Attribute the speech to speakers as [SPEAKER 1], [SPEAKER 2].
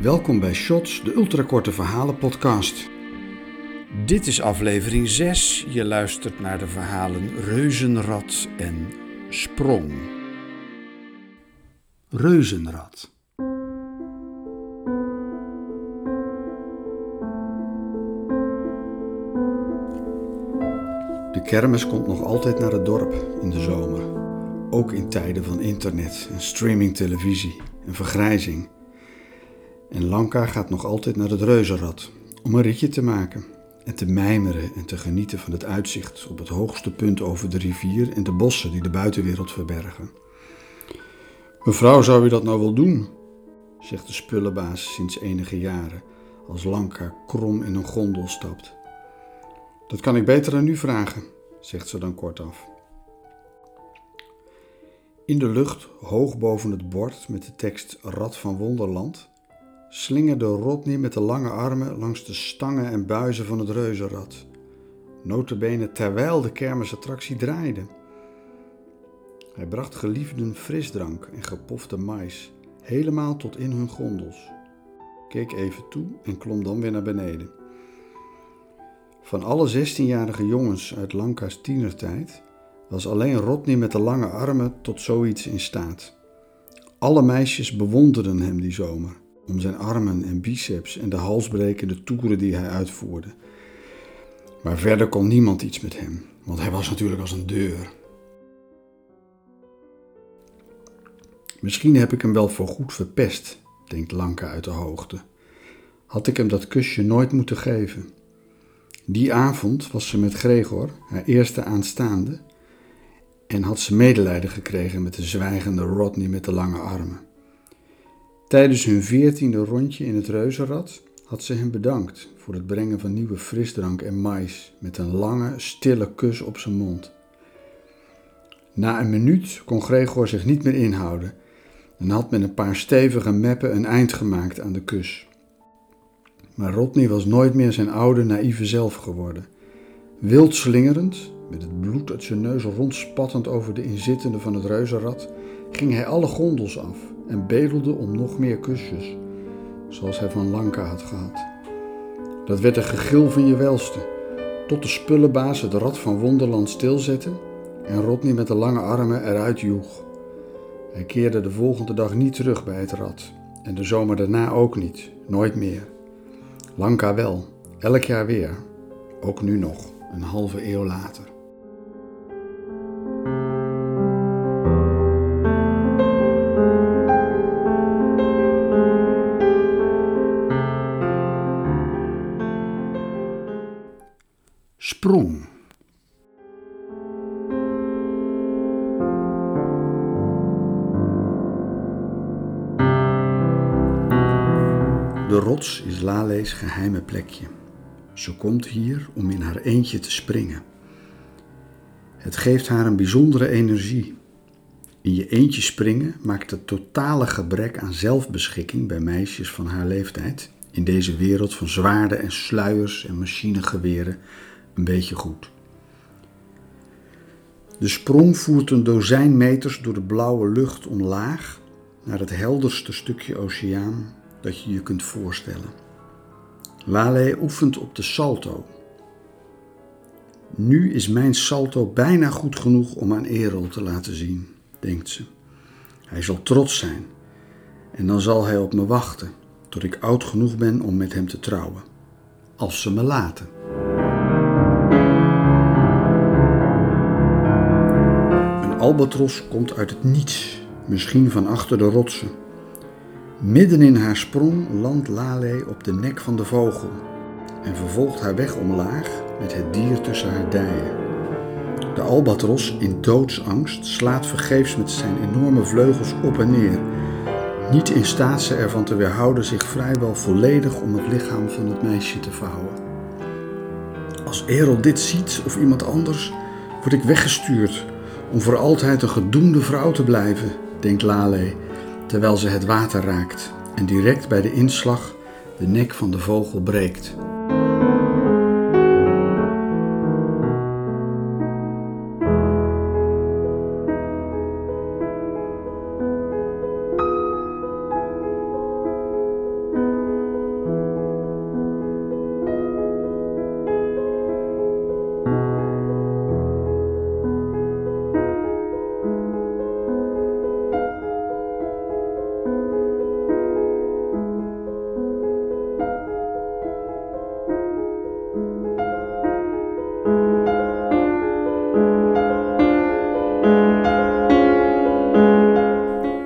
[SPEAKER 1] Welkom bij Shots, de ultrakorte verhalen podcast. Dit is aflevering 6. Je luistert naar de verhalen Reuzenrad en Sprong. Reuzenrad. De kermis komt nog altijd naar het dorp in de zomer. Ook in tijden van internet en streamingtelevisie en vergrijzing. En Lanka gaat nog altijd naar het reuzenrad om een ritje te maken en te mijmeren en te genieten van het uitzicht op het hoogste punt over de rivier en de bossen die de buitenwereld verbergen. Mevrouw, zou u dat nou wel doen? zegt de spullenbaas sinds enige jaren, als Lanka krom in een gondel stapt. Dat kan ik beter aan u vragen, zegt ze dan kortaf. In de lucht, hoog boven het bord met de tekst Rad van Wonderland, slingerde Rodney met de lange armen langs de stangen en buizen van het reuzenrad. Notabene terwijl de kermisattractie draaide. Hij bracht geliefden frisdrank en gepofte mais, helemaal tot in hun gondels. Keek even toe en klom dan weer naar beneden. Van alle 16-jarige jongens uit Lanka's tienertijd was alleen Rodney met de lange armen tot zoiets in staat. Alle meisjes bewonderden hem die zomer om zijn armen en biceps en de halsbrekende toeren die hij uitvoerde. Maar verder kon niemand iets met hem, want hij was natuurlijk als een deur. Misschien heb ik hem wel voorgoed verpest, denkt Lanka uit de hoogte. Had ik hem dat kusje nooit moeten geven. Die avond was ze met Gregor, haar eerste aanstaande, en had ze medelijden gekregen met de zwijgende Rodney met de lange armen. Tijdens hun veertiende rondje in het reuzenrad had ze hem bedankt voor het brengen van nieuwe frisdrank en mais met een lange, stille kus op zijn mond. Na een minuut kon Gregor zich niet meer inhouden en had met een paar stevige meppen een eind gemaakt aan de kus. Maar Rodney was nooit meer zijn oude, naïeve zelf geworden. Wild slingerend, met het bloed uit zijn neus rondspattend over de inzittenden van het reuzenrad, ging hij alle gondels af en bedelde om nog meer kusjes, zoals hij van Lanka had gehad. Dat werd een gegil van je welste, tot de spullenbaas het rad van Wonderland stilzette en Rodney met de lange armen eruit joeg. Hij keerde de volgende dag niet terug bij het rad en de zomer daarna ook niet, nooit meer. Lanka wel, elk jaar weer, ook nu nog, een halve eeuw later. Sprong. De rots is Lale's geheime plekje. Ze komt hier om in haar eentje te springen. Het geeft haar een bijzondere energie. In je eentje springen maakt het totale gebrek aan zelfbeschikking bij meisjes van haar leeftijd in deze wereld van zwaarden en sluiers en machinegeweren een beetje goed. De sprong voert een dozijn meters door de blauwe lucht omlaag naar het helderste stukje oceaan dat je je kunt voorstellen. Lale oefent op de salto. Nu is mijn salto bijna goed genoeg om aan Erol te laten zien, denkt ze. Hij zal trots zijn en dan zal hij op me wachten tot ik oud genoeg ben om met hem te trouwen. Als ze me laten. Albatros komt uit het niets, misschien van achter de rotsen. Midden in haar sprong landt Lale op de nek van de vogel en vervolgt haar weg omlaag met het dier tussen haar dijen. De albatros in doodsangst slaat vergeefs met zijn enorme vleugels op en neer niet in staat ze ervan te weerhouden zich vrijwel volledig om het lichaam van het meisje te vouwen. Als Erol dit ziet of iemand anders, word ik weggestuurd om voor altijd een gedoemde vrouw te blijven, denkt Lale, terwijl ze het water raakt en direct bij de inslag de nek van de vogel breekt.